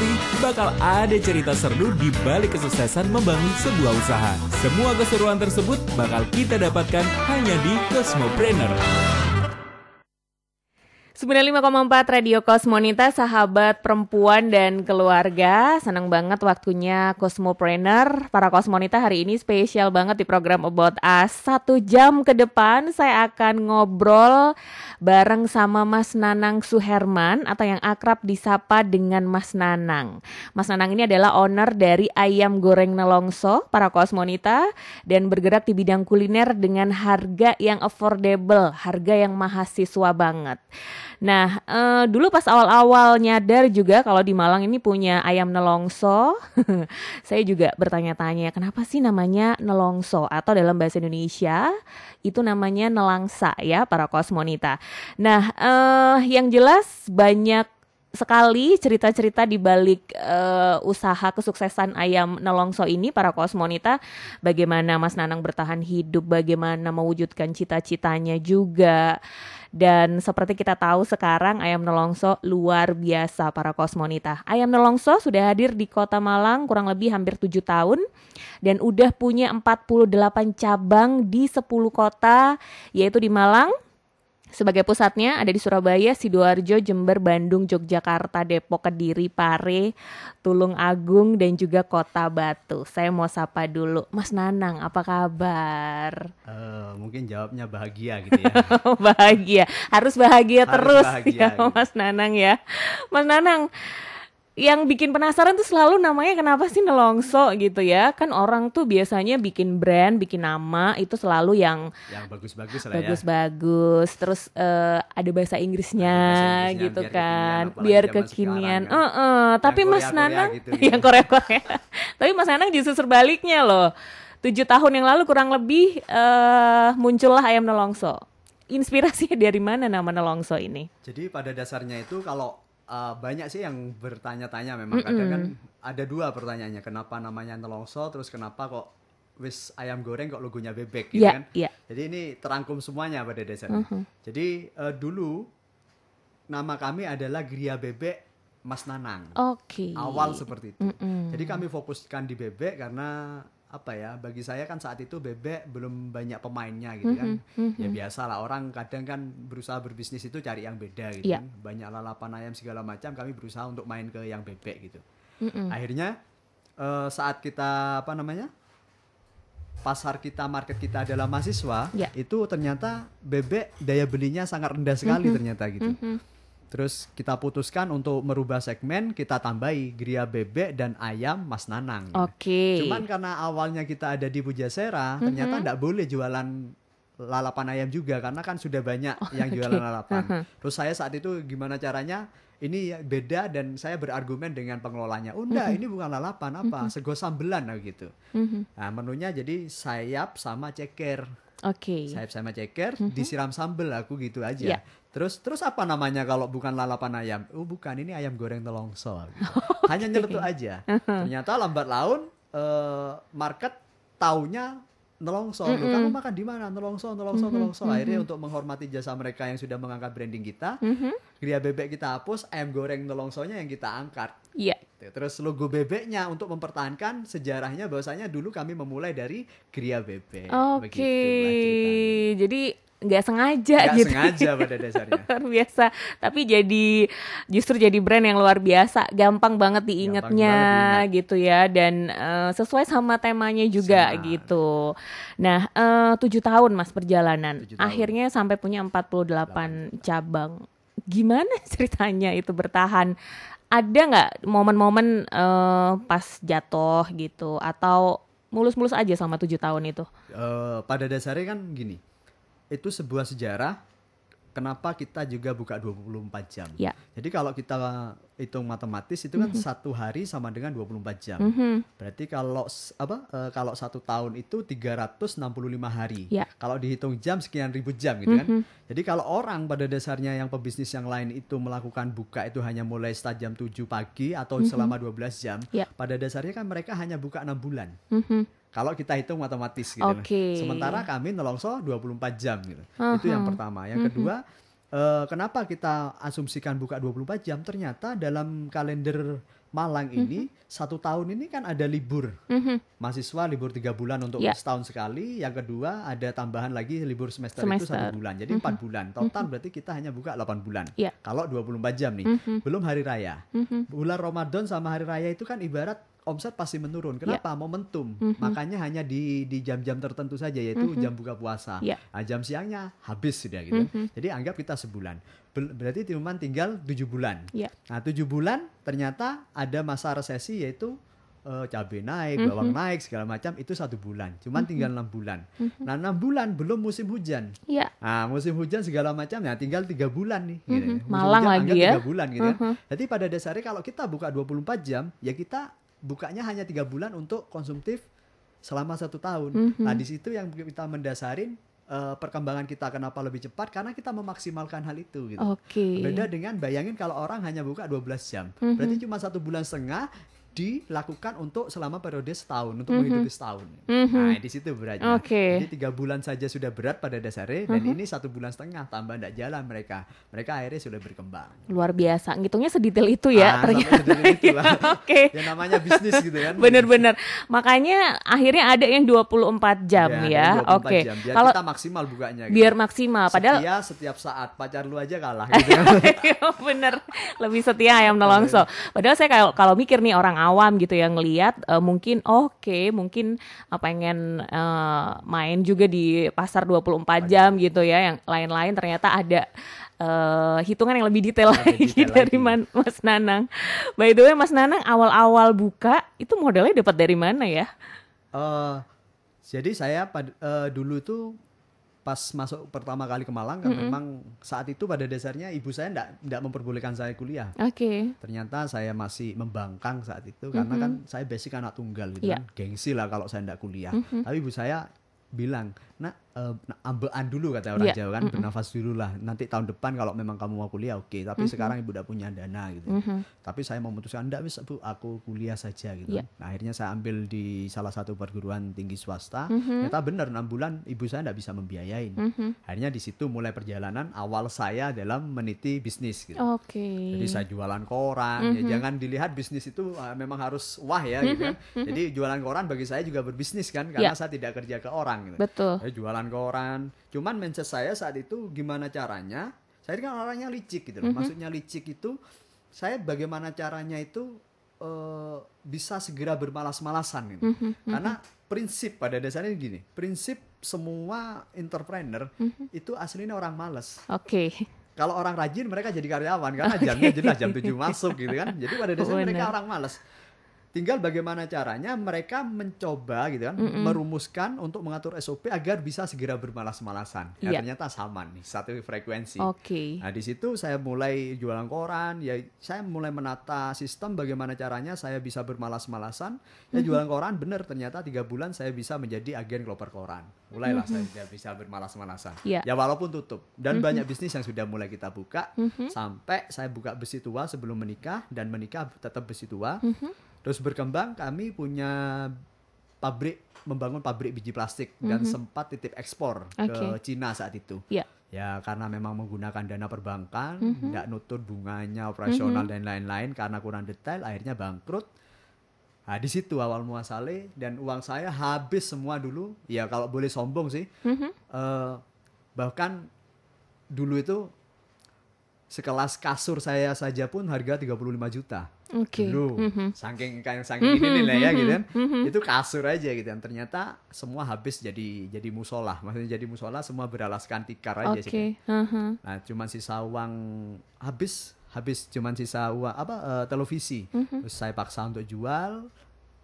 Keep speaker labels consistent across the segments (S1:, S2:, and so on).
S1: pasti bakal ada cerita seru di balik kesuksesan membangun sebuah usaha. Semua keseruan tersebut bakal kita dapatkan hanya di Cosmopreneur.
S2: 95,4 Radio Kosmonita, sahabat perempuan dan keluarga. Senang banget waktunya Cosmopreneur. Para Kosmonita hari ini spesial banget di program About Us. Satu jam ke depan saya akan ngobrol bareng sama Mas Nanang Suherman atau yang akrab disapa dengan Mas Nanang. Mas Nanang ini adalah owner dari Ayam Goreng Nelongso, para Kosmonita, dan bergerak di bidang kuliner dengan harga yang affordable, harga yang mahasiswa banget. Nah, uh, dulu pas awal-awal nyadar juga kalau di Malang ini punya ayam nelongso, saya juga bertanya-tanya kenapa sih namanya nelongso? Atau dalam bahasa Indonesia itu namanya nelangsa ya para kosmonita. Nah, uh, yang jelas banyak sekali cerita-cerita di balik uh, usaha kesuksesan ayam nelongso ini para kosmonita. Bagaimana Mas Nanang bertahan hidup bagaimana mewujudkan cita-citanya juga dan seperti kita tahu sekarang ayam nelongso luar biasa para kosmonita. Ayam nelongso sudah hadir di kota Malang kurang lebih hampir 7 tahun dan udah punya 48 cabang di 10 kota yaitu di Malang, sebagai pusatnya ada di Surabaya, Sidoarjo, Jember, Bandung, Yogyakarta, Depok, Kediri, Pare, Tulung Agung, dan juga Kota Batu. Saya mau sapa dulu, Mas Nanang, apa kabar?
S3: Uh, mungkin jawabnya bahagia gitu ya.
S2: bahagia, harus bahagia harus terus bahagia, ya, gitu. Mas Nanang ya. Mas Nanang, yang bikin penasaran tuh selalu namanya kenapa sih nelongso gitu ya kan orang tuh biasanya bikin brand bikin nama itu selalu yang
S3: yang bagus-bagus lah
S2: bagus-bagus ya. terus uh, ada bahasa Inggrisnya, ada bahasa Inggrisnya gitu biar kan kekinian, biar kekinian kan. uh -uh. tapi Mas Nanang gitu, ya. yang Korea Korea tapi Mas Nanang justru sebaliknya loh tujuh tahun yang lalu kurang lebih uh, muncullah ayam nelongso inspirasinya dari mana nama nelongso ini
S3: jadi pada dasarnya itu kalau uh, banyak sih yang bertanya-tanya memang mm -mm. kadang kan ada dua pertanyaannya kenapa namanya nelongso terus kenapa kok wis ayam goreng kok logonya bebek gitu yeah, kan yeah. jadi ini terangkum semuanya pada dasarnya mm -hmm. jadi uh, dulu nama kami adalah Gria Bebek Mas Nanang.
S2: Oke. Okay.
S3: Awal seperti itu. Mm -mm. Jadi kami fokuskan di bebek karena apa ya bagi saya kan saat itu bebek belum banyak pemainnya gitu kan mm -hmm. ya biasa lah orang kadang kan berusaha berbisnis itu cari yang beda gitu yeah. kan banyak lalapan ayam segala macam kami berusaha untuk main ke yang bebek gitu mm -hmm. akhirnya uh, saat kita apa namanya pasar kita market kita adalah mahasiswa yeah. itu ternyata bebek daya belinya sangat rendah sekali mm -hmm. ternyata gitu mm -hmm Terus kita putuskan untuk merubah segmen, kita tambahi gria bebek dan ayam Mas Nanang.
S2: Oke. Okay.
S3: Cuman karena awalnya kita ada di Pujasera, mm-hmm. ternyata tidak boleh jualan lalapan ayam juga karena kan sudah banyak oh, yang jualan okay. lalapan. Uh-huh. Terus saya saat itu gimana caranya? Ini beda dan saya berargumen dengan pengelolanya. Oh enggak, mm-hmm. ini bukan lalapan apa, mm-hmm. sego sambelan gitu. Mm-hmm. Nah, menunya jadi sayap sama ceker.
S2: Oke. Okay.
S3: Sayap sama ceker mm-hmm. disiram sambel aku gitu aja. Yeah. Terus terus apa namanya kalau bukan lalapan ayam? Oh bukan, ini ayam goreng telongso. Gitu. Hanya nyeletuk aja. Ternyata lambat laun uh, market taunya nelongso. Mm -hmm. Kamu makan di mana? Nelongso, nelongso, mm -hmm. nelongso. Akhirnya mm -hmm. untuk menghormati jasa mereka yang sudah mengangkat branding kita, mm -hmm. Gria bebek kita hapus, ayam goreng nelongsonya yang kita angkat.
S2: Iya.
S3: Yeah. Terus logo bebeknya untuk mempertahankan sejarahnya bahwasanya dulu kami memulai dari Gria bebek.
S2: Oke. Okay. Jadi nggak sengaja
S3: gak
S2: gitu.
S3: sengaja pada dasarnya.
S2: Luar biasa. Tapi jadi justru jadi brand yang luar biasa. Gampang banget diingatnya gampang gitu ya. Dan uh, sesuai sama temanya juga Sama. gitu. Nah eh, tujuh tahun mas perjalanan. Tahun. akhirnya sampai punya 48 8. cabang. Gimana ceritanya itu bertahan? Ada nggak momen-momen uh, pas jatuh gitu? Atau mulus-mulus aja sama tujuh tahun itu?
S3: Uh, pada dasarnya kan gini itu sebuah sejarah kenapa kita juga buka 24 jam.
S2: Ya.
S3: Jadi kalau kita hitung matematis itu kan mm -hmm. satu hari sama dengan 24 jam.
S2: Mm -hmm.
S3: Berarti kalau apa e, kalau satu tahun itu 365 hari.
S2: Ya.
S3: Kalau dihitung jam sekian ribu jam gitu mm -hmm. kan. Mhm. Jadi kalau orang pada dasarnya yang pebisnis yang lain itu melakukan buka itu hanya mulai start jam 7 pagi atau mm -hmm. selama 12 jam,
S2: ya.
S3: pada dasarnya kan mereka hanya buka enam bulan.
S2: Mm -hmm
S3: kalau kita hitung matematis gitu.
S2: Okay.
S3: Sementara kami nelongso 24 jam gitu. Uh -huh. Itu yang pertama. Yang uh -huh. kedua eh, kenapa kita asumsikan buka 24 jam? Ternyata dalam kalender Malang ini satu tahun ini kan ada libur
S2: Mhm.
S3: mahasiswa libur tiga bulan untuk
S2: Ya.
S3: setahun sekali. Yang kedua ada tambahan lagi libur semester, itu
S2: Semester.
S3: satu bulan. Jadi empat bulan. Total berarti kita hanya buka 8 bulan.
S2: Ya.
S3: Kalau 24 jam nih, belum hari raya. Bulan Ramadan sama hari raya itu kan ibarat omset pasti menurun. Kenapa? Momentum. Makanya hanya di di jam-jam tertentu saja yaitu jam buka puasa.
S2: Ya.
S3: Nah, jam siangnya habis sudah gitu. Jadi anggap kita sebulan. Berarti cuma tinggal tujuh bulan.
S2: Ya.
S3: Nah tujuh bulan ternyata ada masa resesi yaitu eh, cabai naik, bawang naik segala macam itu satu bulan. Cuman tinggal enam bulan. Nah enam bulan belum musim hujan.
S2: Ya.
S3: Nah musim hujan segala macam ya tinggal tiga bulan nih. gitu. Musim
S2: Malang
S3: hujan
S2: lagi ya.
S3: Tiga bulan gitu kan. Jadi pada dasarnya kalau kita buka 24 jam ya kita bukanya hanya tiga bulan untuk konsumtif selama satu tahun. Nah di situ yang kita mendasarin eh, perkembangan kita kenapa lebih cepat karena kita memaksimalkan hal itu gitu.
S2: Oke.
S3: Beda dengan bayangin kalau orang hanya buka 12 jam.
S2: Mhm.
S3: Berarti cuma satu bulan setengah dilakukan untuk selama periode setahun untuk
S2: Mhm.
S3: menghidupi setahun. Nah, di situ beratnya.
S2: Mhm.
S3: Jadi tiga bulan saja sudah berat pada dasarnya dan ini satu bulan setengah tambah tidak jalan mereka. Mereka akhirnya sudah berkembang.
S2: Luar biasa. Ngitungnya sedetail itu ya
S3: Ah,
S2: ternyata.
S3: sedetail itu lah.
S2: Oke.
S3: Ya namanya bisnis gitu kan.
S2: Bener-bener. Makanya akhirnya ada yang 24 jam ya.
S3: 24
S2: Oke.
S3: jam. Biar
S2: Kalau
S3: kita maksimal bukanya. gitu.
S2: biar maksimal padahal
S3: Setia setiap saat pacar lu aja kalah gitu.
S2: Iya, bener lebih setia ayam nelongso padahal saya kalau kalau mikir nih orang awam gitu yang ngelihat eh, mungkin oke mungkin eh, pengen eh, main juga di pasar 24 jam gitu ya yang lain-lain ternyata ada eh, hitungan yang lebih detail
S3: Lebih
S2: lagi
S3: detail
S2: dari
S3: lagi.
S2: Man- Mas Nanang. By the way Mas Nanang awal-awal buka itu modalnya dapat dari mana ya?
S3: Eh, jadi saya eh, dulu itu pas masuk pertama kali ke Malang kan memang saat itu pada dasarnya ibu saya enggak enggak memperbolehkan saya kuliah.
S2: oke
S3: Ternyata saya masih membangkang saat itu karena kan saya basic anak tunggal gitu
S2: Iya.
S3: kan. Gengsi lah kalau saya enggak kuliah. Tapi ibu saya bilang, "Nak, eh, nah, ambean dulu kata orang
S2: Iya.
S3: Jawa kan, bernafas dulu lah. Nanti tahun depan kalau memang kamu mau kuliah oke, tapi sekarang ibu udah punya dana gitu." Tapi saya memutuskan enggak bisa Bu, aku kuliah saja gitu.
S2: Iya.
S3: Nah, akhirnya saya ambil di salah satu perguruan tinggi swasta. Ternyata benar 6 bulan ibu saya enggak bisa membiayain. Akhirnya di situ mulai perjalanan awal saya dalam meniti bisnis gitu.
S2: oke
S3: Jadi saya jualan koran, ya jangan dilihat bisnis itu uh, memang harus wah ya gitu kan. Jadi jualan koran bagi saya juga berbisnis kan karena
S2: Ya.
S3: saya tidak kerja ke orang gitu.
S2: betul
S3: Saya jualan koran. Cuman mindset saya saat itu gimana caranya? Saya kan orangnya licik gitu loh. Maksudnya licik itu saya bagaimana caranya itu eh, bisa segera bermalas-malasan gitu. Karena prinsip pada dasarnya gini, prinsip semua entrepreneur itu aslinya orang malas
S2: oke
S3: kalau orang rajin mereka jadi karyawan karena jamnya jelas jam 7 masuk gitu kan. Jadi pada dasarnya mereka
S2: Benar.
S3: orang malas. Tinggal bagaimana caranya mereka mencoba gitu kan, merumuskan untuk mengatur SOP agar bisa segera bermalas-malasan. Ya
S2: Iya.
S3: ternyata sama nih, satu frekuensi.
S2: oke
S3: Nah di situ saya mulai jualan koran, ya saya mulai menata sistem bagaimana caranya saya bisa bermalas-malasan. Ya jualan koran bener ternyata tiga bulan saya bisa menjadi agen kloper koran. Mulailah saya tidak bisa bermalas-malasan.
S2: Iya.
S3: Ya walaupun tutup dan banyak bisnis yang sudah mulai kita buka sampai saya buka besi tua sebelum menikah dan menikah tetap besi tua. Terus berkembang kami punya pabrik membangun pabrik biji plastik dan sempat titip ekspor
S2: Oke.
S3: ke Cina saat itu.
S2: ya
S3: Ya karena memang menggunakan dana perbankan, tidak nutut bunganya operasional dan lain-lain karena kurang detail, akhirnya bangkrut. Nah di situ awal muasalnya dan uang saya habis semua dulu. Ya kalau boleh sombong sih, eh, bahkan dulu itu sekelas kasur saya saja pun harga 35 juta.
S2: Oke
S3: Dulu, saking kayak saking ini nih lah ya gitu kan. Itu kasur aja gitu kan. Ternyata semua habis jadi jadi musola. Maksudnya jadi musola semua beralaskan tikar aja sih.
S2: Oke, heeh.
S3: Nah, cuman sisa uang habis, habis cuman sisa uang apa eh, televisi. Terus saya paksa untuk jual,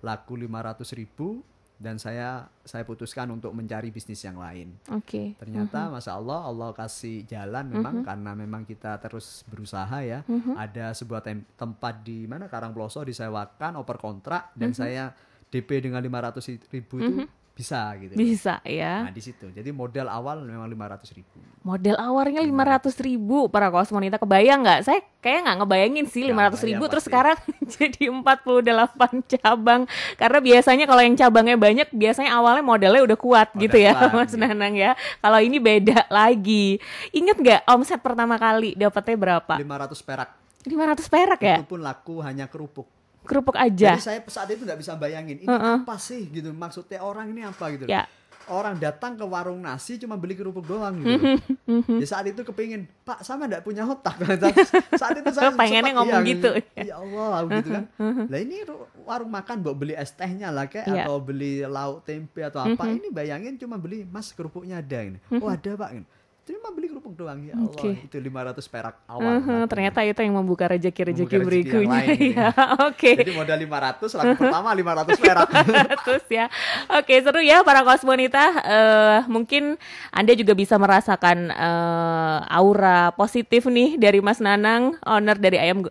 S3: laku 500 ribu dan saya saya putuskan untuk mencari bisnis yang lain.
S2: Oke.
S3: Ternyata masya Allah Allah kasih jalan memang karena memang kita terus berusaha ya. Ada sebuah tem- tempat di mana Karang Ploso disewakan oper kontrak dan saya DP dengan 500 ribu itu bisa gitu.
S2: Bisa ya.
S3: Nah di situ. Jadi modal awal memang lima ratus ribu.
S2: Model awalnya lima ratus ribu para kosmonita kebayang nggak? Saya kayak nggak ngebayangin sih lima ratus ribu terus
S3: pasti.
S2: sekarang jadi 48 cabang karena biasanya kalau yang cabangnya banyak biasanya awalnya modelnya udah kuat
S3: Modal
S2: gitu ya
S3: kuat,
S2: Mas
S3: iya.
S2: Nanang ya. Kalau ini beda lagi. Ingat nggak omset pertama kali dapatnya berapa?
S3: Lima ratus perak.
S2: 500 perak ya?
S3: Itu pun laku hanya kerupuk.
S2: Kerupuk aja.
S3: Jadi saya saat itu nggak bisa bayangin ini
S2: Heeh.
S3: apa sih gitu maksudnya orang ini apa gitu.
S2: Ya.
S3: Orang datang ke warung nasi cuma beli kerupuk doang gitu.
S2: Mhm,
S3: Ya saat itu kepingin, Pak sama nggak punya otak. saat itu saya
S2: Pengennya
S3: sempat,
S2: ngomong
S3: iya,
S2: gitu.
S3: Ya Allah gitu kan. Lah ini ru- warung makan buat beli es tehnya lah kayak
S2: Iya.
S3: atau beli lauk tempe atau apa. Ini bayangin cuma beli Mas kerupuknya ada ini. Oh ada Pak. Gitu. Cuma beli kerupuk doang ya Allah.
S2: Oke.
S3: Itu 500 perak awal.
S2: Mhm,
S3: lakunya.
S2: ternyata itu yang membuka
S3: rezeki yang
S2: berikutnya ya. Oke.
S3: Jadi modal 500, laku pertama 500 perak.
S2: Terus ya. Oke, seru ya para kosmonita. Eh mungkin Anda juga bisa merasakan eh, aura positif nih dari Mas Nanang, owner dari ayam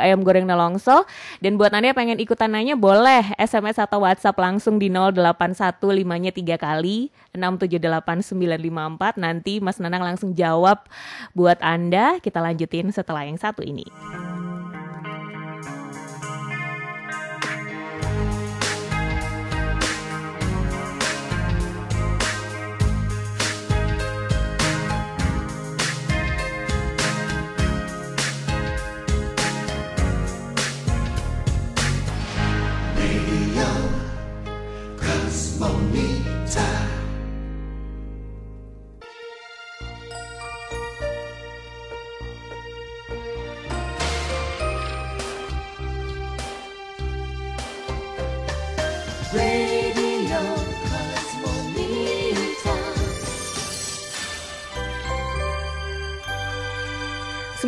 S2: ayam goreng Nelongso. Dan buat Anda yang pengen ikutan nanya boleh SMS atau WhatsApp langsung di 0815-nya 3 kali 678-954. Nanti Mas Nanang langsung jawab buat Anda. Kita lanjutin setelah yang satu ini.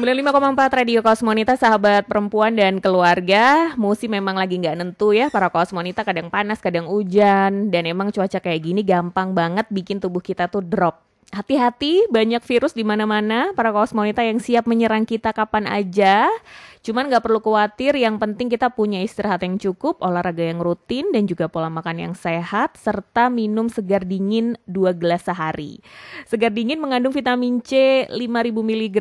S2: 95,4 Radio Kosmonita sahabat perempuan dan keluarga. Musim memang lagi nggak nentu ya Para kosmonita. Kadang panas kadang hujan. Dan emang cuaca kayak gini gampang banget bikin tubuh kita tuh drop. Hati-hati banyak virus di mana-mana. Para kosmonita yang siap menyerang kita kapan aja. Cuman nggak perlu khawatir Yang penting kita punya istirahat yang cukup Olahraga yang rutin dan juga pola makan yang sehat Serta minum segar dingin 2 gelas sehari. Segar dingin mengandung vitamin C 5000 mg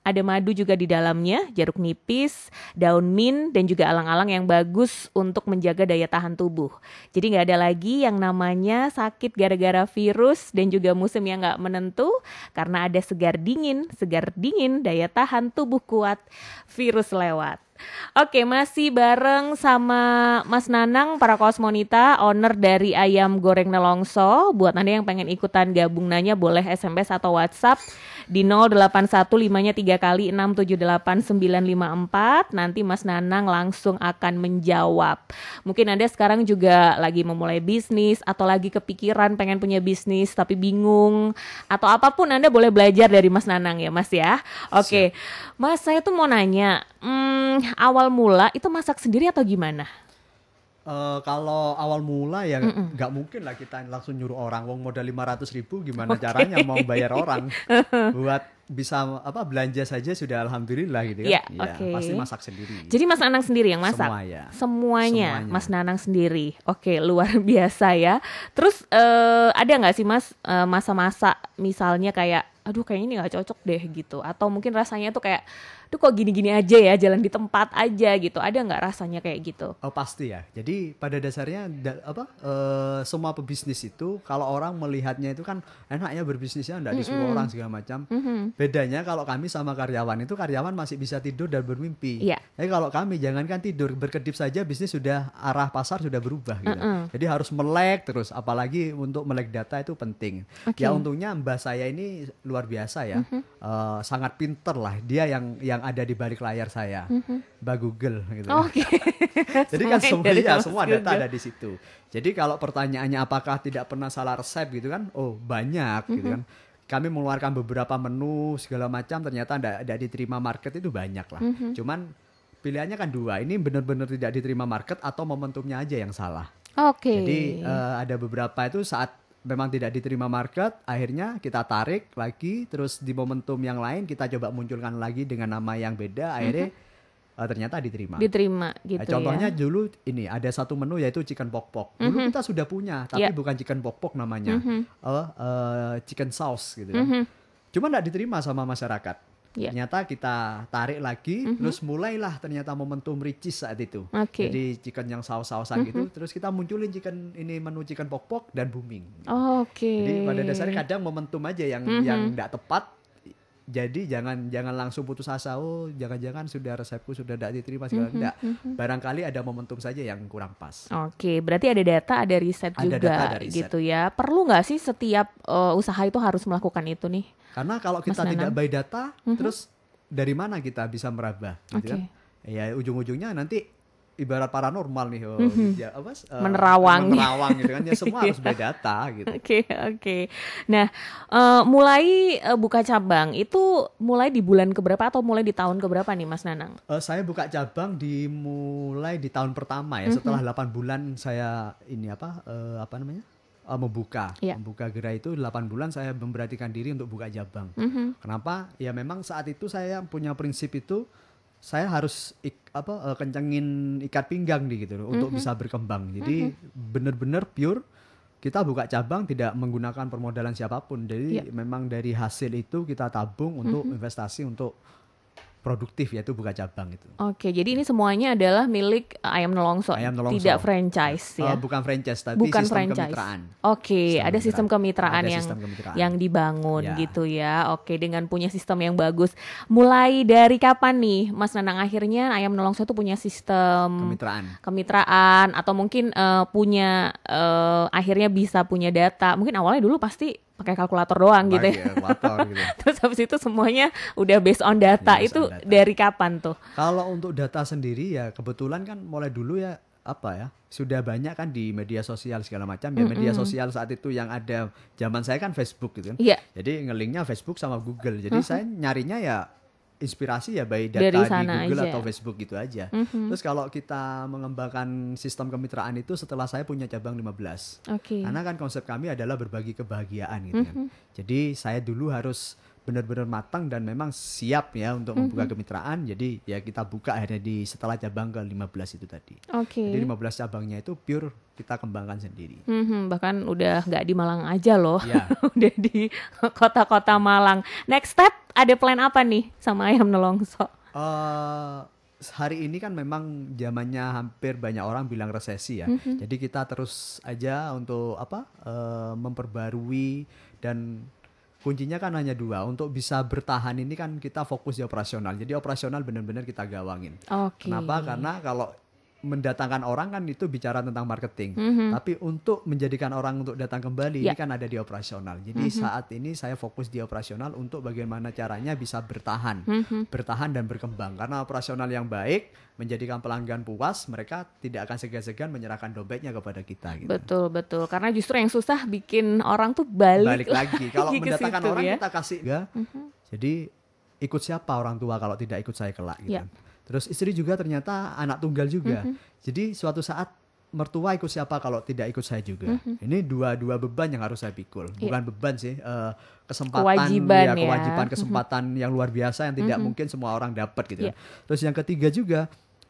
S2: ada madu juga di dalamnya, jeruk nipis, daun mint, dan juga alang-alang yang bagus untuk menjaga daya tahan tubuh. Jadi nggak ada lagi yang namanya sakit gara-gara virus dan juga musim yang nggak menentu karena ada segar dingin, segar dingin, daya tahan tubuh kuat, virus lewat. Oke, masih bareng sama Mas Nanang, para kosmonita, owner dari Ayam Goreng Nelongso. Buat Anda yang pengen ikutan gabung nanya, boleh SMS atau WhatsApp di 0815-nya 3 kali 678954. Nanti Mas Nanang langsung akan menjawab. Mungkin Anda sekarang juga lagi memulai bisnis atau lagi kepikiran pengen punya bisnis tapi bingung atau apa pun Anda boleh belajar dari Mas Nanang ya Mas ya. Oke. Mas saya tuh mau nanya, hmm, awal mula itu masak sendiri atau gimana?
S3: Eh, kalau awal mula ya nggak mungkin lah kita langsung nyuruh orang. Wong modal 500 ribu gimana caranya mau bayar orang? Buat bisa apa belanja saja sudah alhamdulillah gitu kan
S2: Iya, oke.
S3: pasti masak sendiri
S2: Jadi Mas Nanang sendiri yang masak?
S3: Semua ya.
S2: Semuanya,
S3: Semuanya.
S2: Mas Nanang sendiri. Oke, luar biasa ya. Terus eh, ada nggak sih Mas eh, masa-masa misalnya kayak, aduh kayaknya ini nggak cocok deh gitu, atau mungkin rasanya tuh kayak, tuh kok gini-gini aja ya, jalan di tempat aja gitu. Ada nggak rasanya kayak gitu?
S3: Oh pasti ya. Jadi pada dasarnya da- apa eh, semua pebisnis itu kalau orang melihatnya itu kan enaknya berbisnisnya enggak disuruh orang segala macam. Bedanya kalau kami sama karyawan itu karyawan masih bisa tidur dan bermimpi. Tapi kalau kami jangankan tidur berkedip saja bisnis sudah arah pasar sudah berubah gitu. Jadi harus melek terus apalagi untuk melek data itu penting.
S2: Oke.
S3: Ya untungnya mbak saya ini luar biasa ya. Eh, sangat pinter lah dia yang yang ada di balik layar saya. Mbak Google gitu.
S2: Oke.
S3: Jadi kan
S2: Semuanya
S3: semua ya, semua data
S2: Google.
S3: ada di situ. Jadi kalau pertanyaannya apakah tidak pernah salah resep gitu kan? Oh, banyak gitu
S2: Mhm.
S3: kan. Kami mengeluarkan beberapa menu segala macam ternyata tidak diterima market itu banyak lah.
S2: Mhm.
S3: Cuman pilihannya kan dua. Ini benar-benar tidak diterima market atau momentumnya aja yang salah.
S2: Oke.
S3: Jadi eh, ada beberapa itu saat memang tidak diterima market, akhirnya kita tarik lagi, terus di momentum yang lain kita coba munculkan lagi dengan nama yang beda, akhirnya uh, ternyata diterima.
S2: Diterima gitu
S3: Nah, contohnya
S2: ya.
S3: dulu ini ada satu menu yaitu chicken pok pok. Dulu
S2: Mhm.
S3: kita sudah punya, tapi
S2: Yeah.
S3: bukan chicken pok pok namanya,
S2: Mhm.
S3: Eh, eh, chicken sauce gitu kan.
S2: Mhm.
S3: Cuma nggak diterima sama masyarakat.
S2: Yeah.
S3: Ternyata kita tarik lagi,
S2: Mhm.
S3: terus mulailah ternyata momentum ricis saat itu.
S2: Oke.
S3: Jadi chicken yang saus-sausan gitu, terus kita munculin chicken ini menu chicken pok pok dan booming.
S2: Oke.
S3: Jadi pada dasarnya kadang momentum aja yang
S2: Mhm.
S3: yang nggak tepat. Jadi jangan jangan langsung putus asa. Oh, jangan-jangan sudah resepku sudah tidak diterima segala
S2: Mhm,
S3: enggak.
S2: mhm.
S3: Barangkali ada momentum saja yang kurang pas.
S2: Oke, berarti ada data, ada riset
S3: Ada
S2: juga
S3: data, ada riset.
S2: gitu ya. Perlu nggak sih setiap eh, usaha itu harus melakukan itu nih?
S3: Karena kalau kita
S2: Mas
S3: tidak
S2: Nanang.
S3: by data,
S2: Mhm.
S3: terus dari mana kita bisa meraba? Gitu
S2: Oke.
S3: kan? Ya ujung-ujungnya nanti ibarat paranormal nih, oh,
S2: Mhm.
S3: ya, apa, eh,
S2: Menerawang.
S3: menerawang gitu kan. Ya semua harus by data gitu.
S2: Oke, oke. Nah, eh, mulai eh, buka cabang itu mulai di bulan keberapa atau mulai di tahun keberapa nih, Mas Nanang?
S3: Eh, saya buka cabang dimulai di tahun pertama ya.
S2: Mhm.
S3: Setelah 8 bulan saya ini apa eh, apa namanya? Eh, membuka.
S2: Iya.
S3: Membuka gerai itu 8 bulan saya memberatikan diri untuk buka cabang.
S2: Mhm.
S3: Kenapa? Ya memang saat itu saya punya prinsip itu saya harus ik- apa eh, kencengin ikat pinggang di gitu loh, untuk
S2: Mhm.
S3: bisa berkembang. Jadi benar-benar pure kita buka cabang tidak menggunakan permodalan siapa pun. Jadi
S2: Iya.
S3: memang dari hasil itu kita tabung untuk
S2: Mhm.
S3: investasi untuk produktif yaitu buka cabang itu.
S2: Oke, jadi ini semuanya adalah milik Ayam Nelongso,
S3: Ayam Nelongso.
S2: tidak franchise ya.
S3: Eh, bukan franchise tapi
S2: Bukan
S3: sistem
S2: franchise.
S3: kemitraan.
S2: Oke,
S3: Sistem
S2: ada sistem kemitraan
S3: Ada
S2: yang
S3: sistem kemitraan.
S2: yang dibangun
S3: Ya.
S2: gitu ya. Oke, dengan punya sistem yang bagus. Mulai dari kapan nih Mas Nanang akhirnya Ayam Nelongso itu punya sistem
S3: kemitraan.
S2: kemitraan atau mungkin eh, punya eh, akhirnya bisa punya data. Mungkin awalnya dulu pasti pakai kalkulator doang gitu ya.
S3: kalkulator gitu.
S2: Terus habis itu semuanya udah based on data.
S3: Based
S2: itu
S3: on data.
S2: dari kapan tuh?
S3: Kalau untuk data sendiri ya kebetulan kan mulai dulu ya apa ya sudah banyak kan di media sosial segala macam ya media sosial saat itu yang ada zaman saya kan Facebook gitu kan.
S2: Iya.
S3: Jadi ngelinknya Facebook sama Google. Jadi saya nyarinya ya inspirasi ya by data
S2: Dari
S3: di Google
S2: aja.
S3: atau Facebook gitu aja.
S2: Mhm.
S3: Terus kalau kita mengembangkan sistem kemitraan itu setelah saya punya cabang 15.
S2: Oke.
S3: Karena kan konsep kami adalah berbagi kebahagiaan gitu kan. Jadi saya dulu harus benar-benar matang dan memang siap ya untuk membuka kemitraan. Jadi ya kita buka akhirnya di setelah cabang ke 15 itu tadi.
S2: Oke.
S3: Jadi 15 cabangnya itu pure kita kembangkan sendiri.
S2: Mhm, bahkan udah nggak di Malang aja loh,
S3: Ya.
S2: udah di kota-kota Malang. Next step ada plan apa nih sama ayam nelongso?
S3: eh hari ini kan memang zamannya hampir banyak orang bilang resesi ya.
S2: Mhm.
S3: Jadi kita terus aja untuk apa eh, memperbarui dan kuncinya kan hanya dua untuk bisa bertahan ini kan kita fokus di operasional. Jadi operasional benar-benar kita gawangin.
S2: Oke.
S3: Kenapa? Karena kalau mendatangkan orang kan itu bicara tentang marketing.
S2: Mhm.
S3: Tapi untuk menjadikan orang untuk datang kembali
S2: Ya.
S3: ini kan ada di operasional. Jadi saat ini saya fokus di operasional untuk bagaimana caranya bisa bertahan,
S2: Mhm.
S3: bertahan dan berkembang. Karena operasional yang baik menjadikan pelanggan puas, mereka tidak akan segan-segan menyerahkan dompetnya kepada kita. Gitu.
S2: Betul betul. Karena justru yang susah bikin orang tuh balik,
S3: Balik lagi. Kalau mendatangkan
S2: situ
S3: orang
S2: ya.
S3: kita kasih enggak. Jadi ikut siapa orang tua kalau tidak ikut saya kelak gitu.
S2: Ya.
S3: Terus istri juga ternyata anak tunggal juga.
S2: Mhm.
S3: Jadi suatu saat mertua ikut siapa kalau tidak ikut saya juga.
S2: Mhm.
S3: Ini dua-dua beban yang harus saya pikul. Bukan beban sih, eh, kesempatan
S2: Iya. Kewajiban
S3: ya,
S2: ya.
S3: kewajiban
S2: Mhm.
S3: kesempatan yang luar biasa yang tidak mungkin semua orang dapat gitu.
S2: Iya.
S3: kan. Terus yang ketiga juga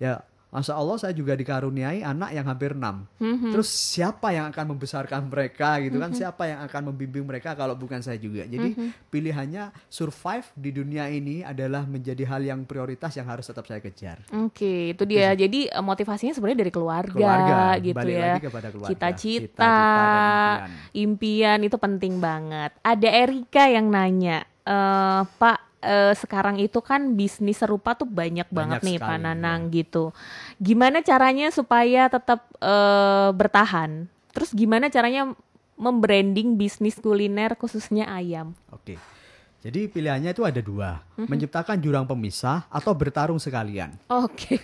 S3: ya Masya Allah saya juga dikaruniai anak yang hampir enam.
S2: Mhm.
S3: Terus siapa yang akan membesarkan mereka gitu kan? Siapa yang akan membimbing mereka kalau bukan saya juga? Jadi pilihannya survive di dunia ini adalah menjadi hal yang prioritas yang harus tetap saya kejar.
S2: Oke, itu dia. Jadi eh, motivasinya sebenarnya dari keluarga,
S3: Keluarga,
S2: gitu
S3: balik
S2: ya.
S3: lagi kepada keluarga.
S2: Cita-cita,
S3: Cita-cita dan
S2: impian itu penting banget. Ada Erika yang nanya, eh, Pak, eh, sekarang itu kan bisnis serupa tuh banyak, banget nih Pak Nanang gitu. Gimana caranya supaya tetap eh, bertahan? Terus gimana caranya membranding bisnis kuliner khususnya ayam?
S3: Oke. Jadi pilihannya itu ada dua,
S2: Mhm.
S3: menciptakan jurang pemisah atau bertarung sekalian.
S2: Oke.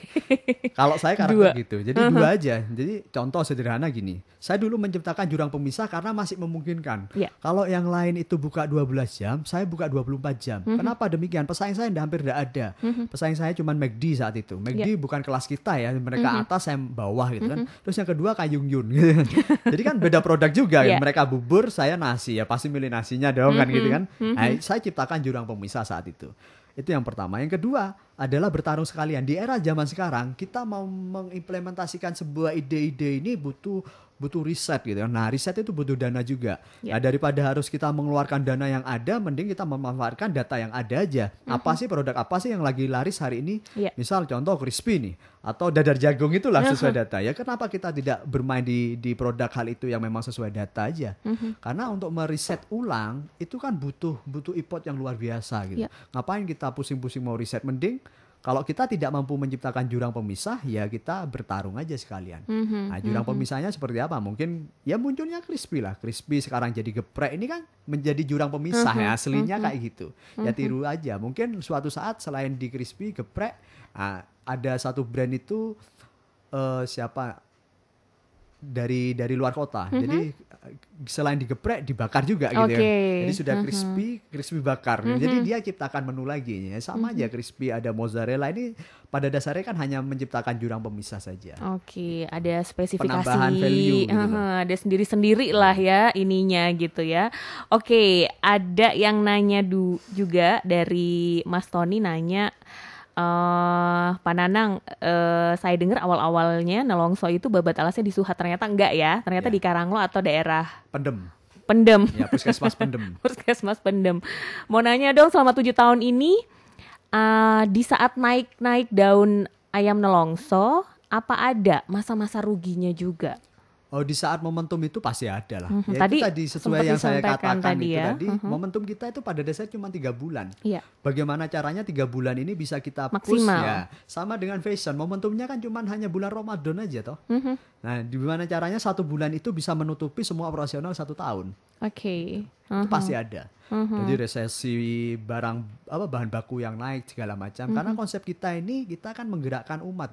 S3: Kalau saya
S2: Dua.
S3: karakter gitu, jadi dua aja. Jadi contoh sederhana gini, saya dulu menciptakan jurang pemisah karena masih memungkinkan.
S2: Iya.
S3: Kalau yang lain itu buka 12 jam, saya buka 24 jam.
S2: Mhm.
S3: Kenapa demikian? Pesaing saya hampir tidak ada. Pesaing saya cuma McD saat itu. McD
S2: Iya.
S3: bukan kelas kita ya, mereka
S2: Mhm.
S3: atas, saya bawah gitu kan. Terus yang kedua Kayung Yun gitu kan. Jadi kan beda produk juga.
S2: Iya.
S3: Mereka bubur, saya nasi ya pasti milih nasinya dong kan
S2: Mhm.
S3: gitu kan. Nah, saya ciptakan jurang pemisah saat itu. Itu yang pertama. Yang kedua adalah bertarung sekalian. Di era zaman sekarang kita mau mengimplementasikan sebuah ide-ide ini butuh butuh riset gitu ya. Nah, riset itu butuh dana juga.
S2: Ya.
S3: Nah, daripada harus kita mengeluarkan dana yang ada, mending kita memanfaatkan data yang ada aja. Apa sih produk apa sih yang lagi laris hari ini?
S2: Ya.
S3: Misal contoh crispy nih atau dadar jagung itulah sesuai data. Ya kenapa kita tidak bermain di di produk hal itu yang memang sesuai data aja? Karena untuk meriset ulang itu kan butuh butuh effort yang luar biasa gitu.
S2: Ya.
S3: Ngapain kita pusing-pusing mau riset mending kalau kita tidak mampu menciptakan jurang pemisah, ya kita bertarung aja sekalian.
S2: Mhm,
S3: Nah, jurang pemisahnya seperti apa? Mungkin ya munculnya crispy lah. Crispy sekarang jadi geprek ini kan menjadi jurang pemisah
S2: Mhm,
S3: ya aslinya kayak gitu. Ya tiru aja. Mungkin suatu saat selain di crispy geprek, ah, ada satu brand itu eh, siapa dari dari luar kota. Jadi eh, selain digeprek dibakar juga gitu ya.
S2: Mhm. Oke. Mhm.
S3: Jadi sudah crispy, crispy bakar. Jadi dia ciptakan menu lagi ya. Sama
S2: Mhm.
S3: aja crispy ada mozzarella ini pada dasarnya kan hanya menciptakan jurang pemisah saja.
S2: Oke, ada spesifikasi,
S3: Penambahan value gitu loh.
S2: Heeh, ada sendiri-sendiri lah ya ininya gitu ya. Oke, ada yang nanya du juga dari Mas Tony nanya, eh Pak Nanang, eh, saya dengar awal-awalnya Nelongso itu babat alasnya di Suhat ternyata enggak ya, ternyata
S3: Ya.
S2: di Karanglo atau daerah
S3: Pendem.
S2: Pendem.
S3: Ya, puskesmas pendem.
S2: Puskesmas Pendem. Mau nanya dong selama tujuh tahun ini eh, di saat naik-naik daun ayam nelongso apa ada masa-masa ruginya juga?
S3: Oh di saat momentum itu pasti ada lah.
S2: Mhm.
S3: Ya,
S2: Tadi
S3: tadi sesuai yang saya katakan
S2: tadi
S3: itu
S2: ya.
S3: tadi.
S2: Mhm.
S3: Momentum kita itu pada dasarnya cuma tiga bulan.
S2: Iya.
S3: Bagaimana caranya tiga bulan ini bisa kita push
S2: Maksimal.
S3: ya? Sama dengan fashion, momentumnya kan cuma hanya bulan Ramadan aja toh.
S2: Mhm.
S3: Nah, gimana caranya satu bulan itu bisa menutupi semua operasional satu tahun?
S2: Oke.
S3: Itu pasti ada.
S2: Mhm.
S3: Jadi resesi barang apa bahan baku yang naik segala macam. Karena
S2: Mhm.
S3: konsep kita ini kita kan menggerakkan umat,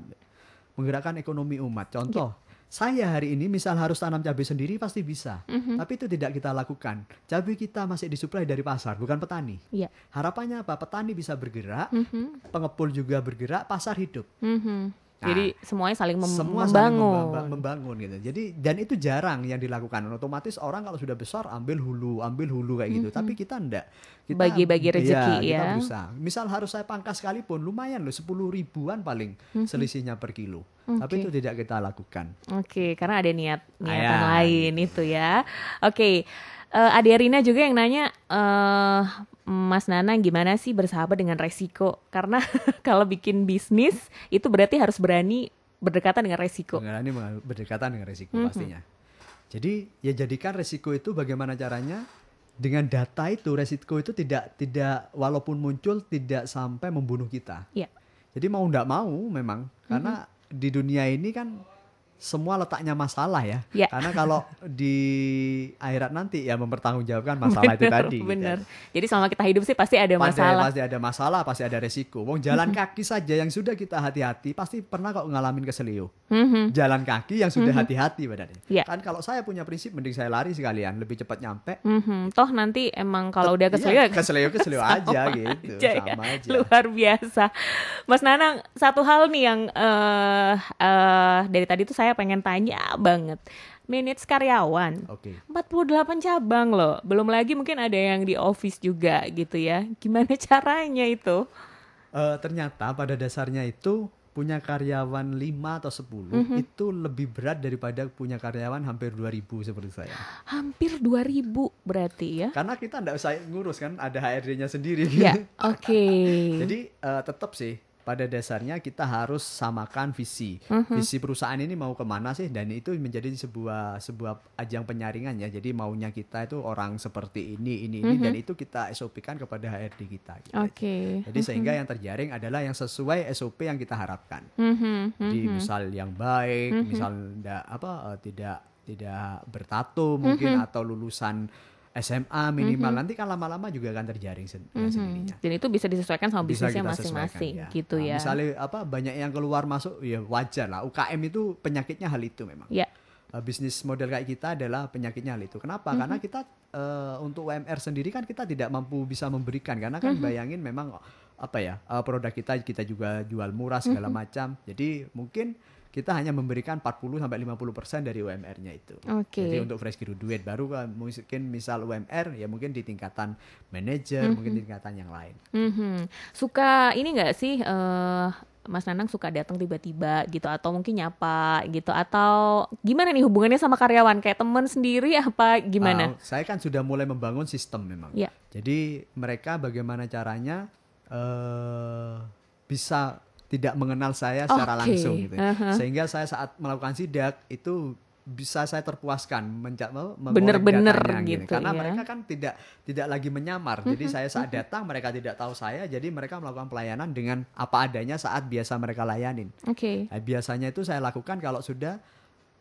S3: menggerakkan ekonomi umat. Contoh,
S2: Iya.
S3: Saya hari ini misal harus tanam cabai sendiri pasti bisa,
S2: Mhm.
S3: tapi itu tidak kita lakukan. Cabai kita masih disuplai dari pasar, bukan petani.
S2: Iya.
S3: Harapannya apa? Petani bisa bergerak,
S2: Mhm.
S3: pengepul juga bergerak, pasar hidup.
S2: Mhm.
S3: Nah,
S2: Jadi semuanya saling mem-
S3: Semua saling
S2: membangun.
S3: memba- membangun gitu. Jadi dan itu jarang yang dilakukan. Otomatis orang kalau sudah besar ambil hulu, ambil hulu kayak gitu. Tapi kita enggak. Kita
S2: Mhm. Bagi-bagi rezeki
S3: Iya, kita
S2: ya.
S3: berusaha. Misal harus saya pangkas sekalipun lumayan loh 10 ribuan paling selisihnya per kilo. Tapi itu tidak kita lakukan.
S2: Oke, karena ada niat niatan
S3: Ah, ya,
S2: lain itu ya. Oke, eh Ade Rina juga yang nanya, eh Mas Nana gimana sih bersahabat dengan resiko? Karena kalau bikin bisnis itu berarti harus berani berdekatan dengan resiko.
S3: Mengal- berdekatan dengan resiko
S2: Mhm.
S3: pastinya. Jadi ya jadikan resiko itu bagaimana caranya dengan data itu resiko itu tidak tidak walaupun muncul tidak sampai membunuh kita.
S2: Iya.
S3: Jadi mau ndak mau memang karena di dunia ini kan semua letaknya masalah ya.
S2: Ya.
S3: Karena kalau di akhirat nanti ya mempertanggungjawabkan masalah itu
S2: Bener,
S3: tadi. gitu.
S2: Bener. Jadi selama kita hidup sih pasti ada
S3: Pasti,
S2: masalah.
S3: pasti ada masalah, pasti ada resiko. Wong jalan kaki saja yang sudah kita hati-hati pasti pernah kok ngalamin keselio.
S2: Mhm.
S3: Jalan kaki yang sudah hati-hati badannya.
S2: Iya.
S3: Kan kalau saya punya prinsip mending saya lari sekalian lebih cepat nyampe.
S2: Mhm. Toh nanti emang kalau udah
S3: Iya,
S2: keselio
S3: keselio keselio aja gitu,
S2: aja ya.
S3: sama aja.
S2: Luar biasa. Mas Nanang, satu hal nih yang eh eh, dari tadi tuh saya pengen tanya banget. Manage karyawan.
S3: Oke.
S2: 48 cabang loh. Belum lagi mungkin ada yang di office juga gitu ya. Gimana caranya itu?
S3: Eh, ternyata pada dasarnya itu punya karyawan 5 atau 10
S2: Mhm.
S3: itu lebih berat daripada punya karyawan hampir 2000 seperti saya.
S2: Hampir 2000 berarti ya.
S3: Karena kita nggak usah ngurus kan ada HRD-nya sendiri.
S2: Ya, oke.
S3: Jadi eh, tetap sih pada dasarnya kita harus samakan visi.
S2: Mhm.
S3: Visi perusahaan ini mau ke mana sih? Dan itu menjadi sebuah sebuah ajang penyaringan ya. Jadi maunya kita itu orang seperti ini, ini, ini, dan itu kita SOP-kan kepada HRD kita. gitu.
S2: Mhm. Oke.
S3: Jadi sehingga yang terjaring adalah yang sesuai SOP yang kita harapkan.
S2: Mhm,
S3: Jadi
S2: mhm.
S3: misal yang baik, misal ndak apa eh, tidak tidak bertato mungkin
S2: Mhm.
S3: atau lulusan SMA minimal nanti kan lama-lama juga akan terjaring sen- dengan
S2: Mhm.
S3: sendirinya.
S2: Dan itu bisa disesuaikan sama
S3: Bisa
S2: bisnisnya masing-masing
S3: sesuaikan,
S2: gitu
S3: Nah,
S2: ya.
S3: Misalnya apa banyak yang keluar masuk ya wajar lah. UKM itu penyakitnya hal itu memang.
S2: Ya.
S3: Eh, bisnis model kayak kita adalah penyakitnya hal itu. Kenapa? Karena kita eh, untuk UMR sendiri kan kita tidak mampu bisa memberikan karena kan bayangin memang apa ya uh, produk kita kita juga jual murah segala
S2: Mhm.
S3: macam. Jadi mungkin kita hanya memberikan 40 sampai 50% dari UMR-nya itu.
S2: Oke.
S3: Jadi untuk fresh graduate baru kan mungkin misal UMR ya mungkin di tingkatan manajer, mungkin di tingkatan yang lain.
S2: Mhm. Suka ini nggak sih eh Mas Nanang suka datang tiba-tiba gitu atau mungkin nyapa gitu atau gimana nih hubungannya sama karyawan kayak temen sendiri apa gimana?
S3: Uh, saya kan sudah mulai membangun sistem memang.
S2: Ya.
S3: Jadi mereka bagaimana caranya eh bisa tidak mengenal saya secara
S2: Oke,
S3: langsung gitu.
S2: aha.
S3: Sehingga saya saat melakukan sidak itu bisa saya terpuaskan
S2: Bener-bener
S3: datanya
S2: gitu
S3: Karena
S2: ya.
S3: mereka kan tidak tidak lagi menyamar. Jadi
S2: Mhm,
S3: saya saat datang mereka tidak tahu saya, jadi mereka melakukan pelayanan dengan apa adanya saat biasa mereka layanin.
S2: Oke.
S3: Nah, biasanya itu saya lakukan kalau sudah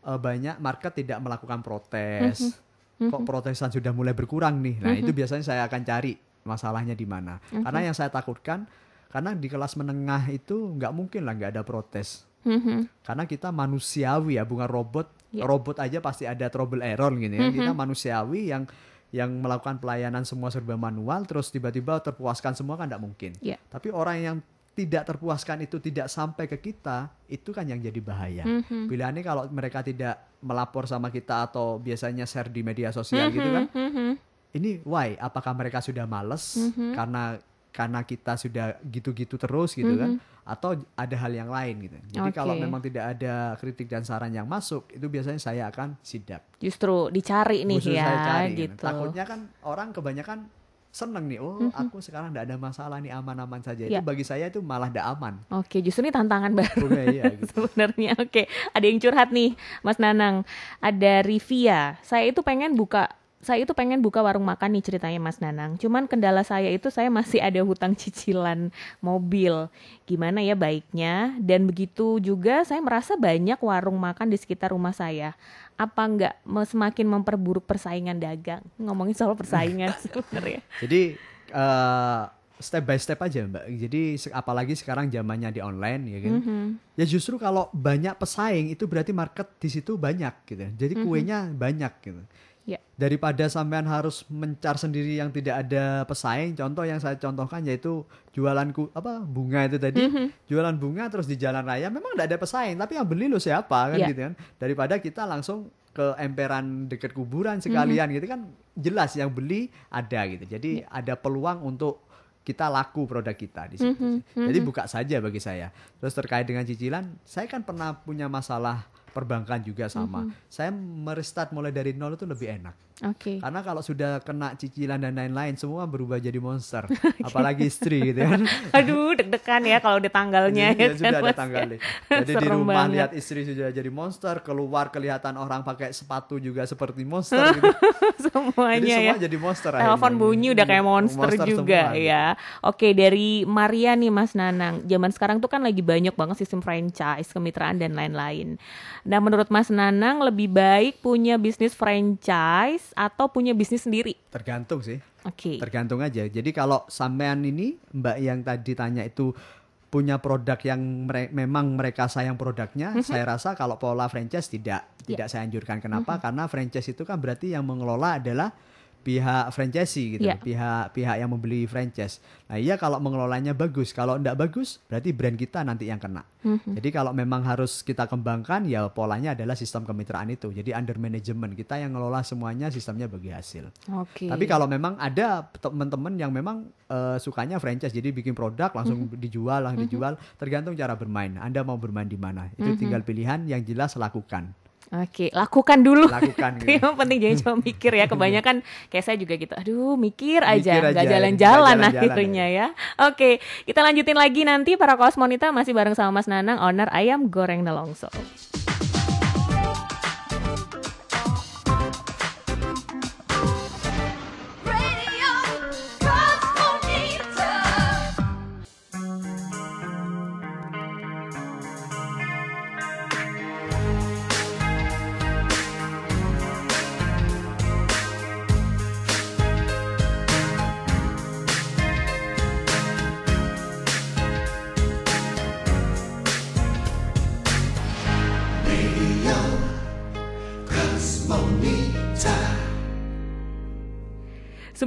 S3: eh, banyak market tidak melakukan protes.
S2: Mhm.
S3: Kok protesan sudah mulai berkurang nih. Nah, itu biasanya saya akan cari masalahnya di mana. Karena yang saya takutkan karena di kelas menengah itu nggak mungkin lah nggak ada protes.
S2: Mhm.
S3: Karena kita manusiawi ya, bukan robot.
S2: Ya.
S3: Robot aja pasti ada trouble error gitu ya. Kita manusiawi yang yang melakukan pelayanan semua serba manual terus tiba-tiba terpuaskan semua kan nggak mungkin.
S2: Ya.
S3: Tapi orang yang tidak terpuaskan itu tidak sampai ke kita, itu kan yang jadi bahaya.
S2: Mhm.
S3: Pilihannya kalau mereka tidak melapor sama kita atau biasanya share di media sosial gitu kan.
S2: Mhm.
S3: Ini why? Apakah mereka sudah males
S2: Mhm.
S3: karena karena kita sudah gitu-gitu terus gitu kan? Atau ada hal yang lain gitu. Jadi kalau
S2: Mhm. Oke.
S3: memang tidak ada kritik dan saran yang masuk, itu biasanya saya akan sidak.
S2: Justru dicari nih ya
S3: saya cari,
S2: gitu.
S3: Takutnya kan orang kebanyakan seneng nih, oh aku sekarang tidak ada masalah nih aman-aman saja.
S2: Ya.
S3: Itu bagi saya itu malah tidak aman.
S2: Oke, justru ini tantangan baru.
S3: Iya, gitu.
S2: sebenarnya. Oke, ada yang curhat nih, Mas Nanang. Ada Rivia. Saya itu pengen buka saya itu pengen buka warung makan nih ceritanya Mas Nanang. Cuman kendala saya itu saya masih ada hutang cicilan mobil. Gimana ya baiknya? Dan begitu juga saya merasa banyak warung makan di sekitar rumah saya. Apa enggak semakin memperburuk persaingan dagang? Ngomongin soal persaingan sebenarnya.
S3: Jadi eh, step by step aja mbak. Jadi apalagi sekarang zamannya di online ya kan.
S2: Mhm.
S3: Ya justru kalau banyak pesaing itu berarti market di situ banyak gitu. Jadi kuenya banyak gitu.
S2: Ya.
S3: Daripada sampean harus mencar sendiri yang tidak ada pesaing. Contoh yang saya contohkan yaitu jualanku apa bunga itu tadi. Jualan bunga terus di jalan raya memang tidak ada pesaing, tapi yang beli lo siapa kan
S2: Ya.
S3: gitu kan. Daripada kita langsung ke emperan dekat kuburan sekalian gitu kan jelas yang beli ada gitu. Jadi ada peluang untuk kita laku produk kita di situ. sih. Jadi buka saja bagi saya. Terus terkait dengan cicilan, saya kan pernah punya masalah perbankan juga sama. Saya merestart mulai dari nol itu lebih enak.
S2: Oke.
S3: Karena kalau sudah kena cicilan dan lain-lain semua berubah jadi monster. Apalagi istri gitu kan.
S2: Aduh, deg-degan ya kalau ada tanggalnya
S3: Iya,
S2: ya
S3: sudah
S2: kan,
S3: ada
S2: ya.
S3: tanggalnya. Jadi di rumah
S2: banget.
S3: lihat istri sudah jadi monster, keluar kelihatan orang pakai sepatu juga seperti monster gitu. Jadi
S2: semuanya
S3: semua
S2: ya.
S3: jadi monster
S2: Telepon bunyi udah kayak monster, juga
S3: semua, gitu.
S2: ya. Oke, dari Maria nih Mas Nanang. Zaman sekarang tuh kan lagi banyak banget sistem franchise, kemitraan dan lain-lain. Nah, menurut Mas Nanang lebih baik punya bisnis franchise atau punya bisnis sendiri?
S3: Tergantung sih.
S2: Oke.
S3: Tergantung aja. Jadi kalau sampean ini Mbak yang tadi tanya itu punya produk yang mere- memang mereka sayang produknya, saya rasa kalau pola franchise tidak tidak saya anjurkan. Kenapa? Karena franchise itu kan berarti yang mengelola adalah pihak franchisee gitu,
S2: Iya.
S3: pihak pihak yang membeli franchise. Nah iya kalau mengelolanya bagus, kalau tidak bagus berarti brand kita nanti yang kena. Jadi kalau memang harus kita kembangkan ya polanya adalah sistem kemitraan itu. Jadi under management kita yang ngelola semuanya sistemnya bagi hasil.
S2: Oke.
S3: Tapi kalau memang ada teman-teman yang memang eh, sukanya franchise, jadi bikin produk langsung dijual, langsung dijual, tergantung cara bermain. Anda mau bermain di mana? Itu tinggal pilihan yang jelas lakukan.
S2: Oke, lakukan dulu.
S3: Lakukan
S2: Itu
S3: gitu.
S2: yang penting jangan cuma mikir ya. Kebanyakan kayak saya juga gitu. Aduh, mikir aja,
S3: aja,
S2: jalan-jalan
S3: nggak jalan-jalan
S2: akhirnya ya. Oke, kita lanjutin lagi nanti para kosmonita masih bareng sama Mas Nanang, owner ayam goreng Nelongso.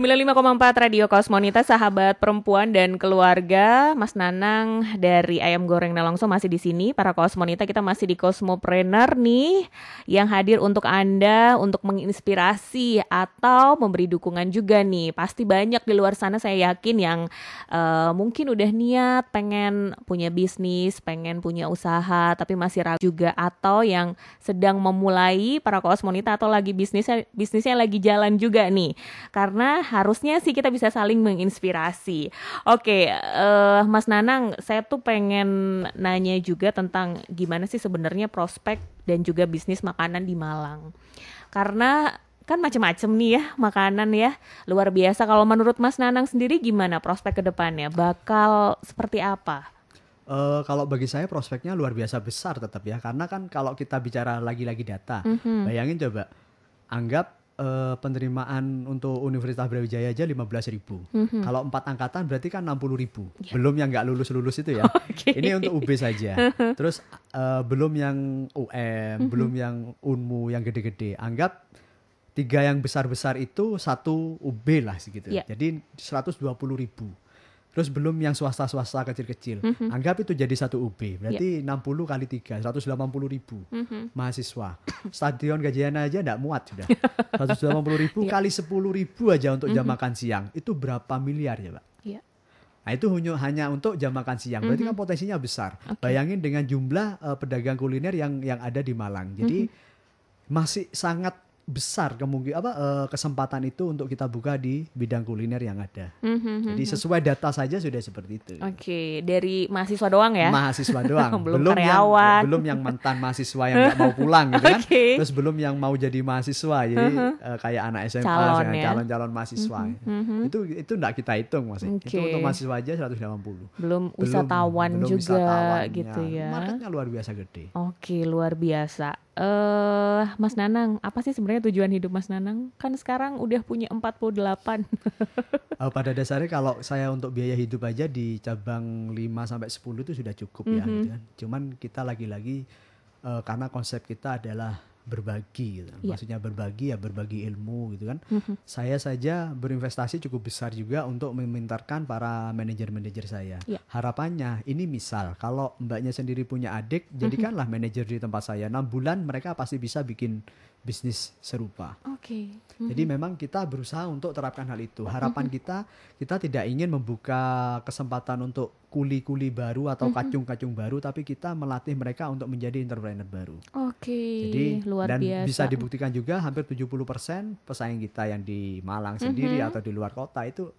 S2: 95,4 Radio Kosmonita, sahabat perempuan dan keluarga. Mas Nanang dari Ayam Goreng Nelongso masih di sini. Para Kosmonita kita masih di Cosmopreneur nih yang hadir untuk Anda untuk menginspirasi atau memberi dukungan juga nih. Pasti banyak di luar sana saya yakin yang uh, mungkin udah niat pengen punya bisnis, pengen punya usaha tapi masih ragu juga atau yang sedang memulai para Kosmonita atau lagi bisnisnya bisnisnya lagi jalan juga nih. Karena harusnya sih kita bisa saling menginspirasi. Oke, uh, Mas Nanang, saya tuh pengen nanya juga tentang gimana sih sebenarnya prospek dan juga bisnis makanan di Malang. Karena kan macam-macam nih ya makanan ya luar biasa kalau menurut Mas Nanang sendiri gimana prospek ke depannya bakal seperti apa?
S3: Uh, kalau bagi saya prospeknya luar biasa besar tetap ya karena kan kalau kita bicara lagi-lagi data mm -hmm. bayangin coba anggap uh, penerimaan untuk Universitas Brawijaya aja 15 ribu. Mm-hmm. Kalau empat angkatan berarti kan 60 ribu. Yeah. Belum yang nggak lulus-lulus itu ya. okay. Ini untuk UB saja. Terus uh, belum yang UM, mm-hmm. belum yang UNMU yang gede-gede. Anggap tiga yang besar-besar itu satu UB lah segitu. Yeah. Jadi 120 ribu. Terus belum yang swasta-swasta kecil-kecil. Mm -hmm. Anggap itu jadi satu UB. Berarti yeah. 60 kali 3, 180 ribu mm -hmm. mahasiswa. Stadion Gajayana aja enggak muat sudah. 180 ribu yeah. kali 10 ribu aja untuk jam mm -hmm. makan siang. Itu berapa miliar ya Pak? Yeah. Nah itu hanya, hanya untuk jam makan siang. Berarti mm -hmm. kan potensinya besar. Okay. Bayangin dengan jumlah uh, pedagang kuliner yang yang ada di Malang. Jadi mm -hmm. masih sangat besar kemungkinan apa uh, kesempatan itu untuk kita buka di bidang kuliner yang ada. Mm-hmm, Jadi mhm. sesuai data saja sudah seperti itu.
S2: Oke, okay. dari mahasiswa doang ya?
S3: Mahasiswa doang.
S2: belum, belum karyawan.
S3: yang belum yang mantan mahasiswa yang nggak mau pulang gitu kan. okay. Terus belum yang mau jadi mahasiswa. Jadi uh-huh. uh, kayak anak SMA calon, ya? calon-calon mahasiswa. Mm-hmm. Itu itu enggak kita hitung masih. Okay. Itu untuk mahasiswa aja 180.
S2: Belum wisatawan belum, juga belum gitu ya.
S3: Marketnya luar biasa gede.
S2: Oke, okay, luar biasa uh, Mas Nanang, apa sih sebenarnya tujuan hidup Mas Nanang? Kan sekarang udah punya 48. uh,
S3: eh, pada dasarnya kalau saya untuk biaya hidup aja di cabang 5 sampai 10 itu sudah cukup mm -hmm. ya mhm. gitu kan. Cuman kita lagi-lagi uh, karena konsep kita adalah berbagi gitu. Yeah. Maksudnya berbagi ya berbagi ilmu gitu kan. Mm-hmm. Saya saja berinvestasi cukup besar juga untuk memintarkan para manajer-manajer saya. Yeah. Harapannya ini misal kalau mbaknya sendiri punya adik, mm-hmm. jadikanlah manajer di tempat saya. 6 bulan mereka pasti bisa bikin bisnis serupa.
S2: Oke. Okay.
S3: Mm-hmm. Jadi memang kita berusaha untuk terapkan hal itu. Harapan mm-hmm. kita kita tidak ingin membuka kesempatan untuk kuli-kuli baru atau mm-hmm. kacung-kacung baru tapi kita melatih mereka untuk menjadi entrepreneur baru.
S2: Oke. Okay.
S3: Jadi
S2: luar
S3: dan
S2: biasa.
S3: bisa dibuktikan juga hampir 70% pesaing kita yang di Malang sendiri mm-hmm. atau di luar kota itu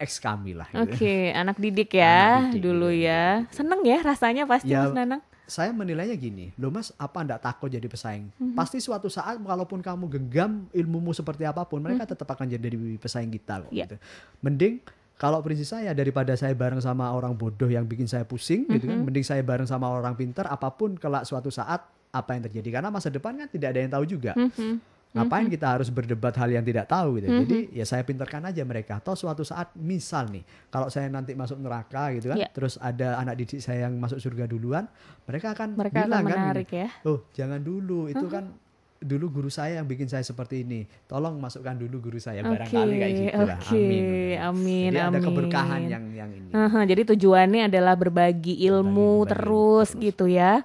S3: ex kami lah.
S2: Gitu. Oke, okay. anak didik ya anak didik, dulu ya. Seneng ya rasanya pasti ya, Mas Nanang.
S3: Saya menilainya gini, lo mas apa ndak takut jadi pesaing? Mm-hmm. Pasti suatu saat walaupun kamu genggam ilmumu seperti apa pun, mereka mm-hmm. tetap akan jadi pesaing kita loh. Yeah. Gitu. Mending kalau prinsip saya daripada saya bareng sama orang bodoh yang bikin saya pusing mm-hmm. gitu kan mhm. mending saya bareng sama orang pintar apa pun kelak suatu saat apa yang terjadi karena masa depan kan tidak ada yang tahu juga mm-hmm. Ngapain mm-hmm. kita harus berdebat hal yang tidak tahu gitu mm-hmm. jadi ya saya pintarkan aja mereka atau suatu saat misal nih kalau saya nanti masuk neraka gitu kan yeah. terus ada anak didik saya yang masuk surga duluan mereka akan
S2: mereka
S3: bilang
S2: akan
S3: kan
S2: menarik ya
S3: oh jangan dulu itu uh-huh. kan dulu guru saya yang bikin saya seperti ini. Tolong masukkan dulu guru saya okay, barangkali kayak gitu lah.
S2: Okay, amin. Amin.
S3: Jadi
S2: amin.
S3: ada keberkahan yang yang ini.
S2: Uh -huh, jadi tujuannya adalah berbagi ilmu berbagi, berbagi terus, terus gitu ya.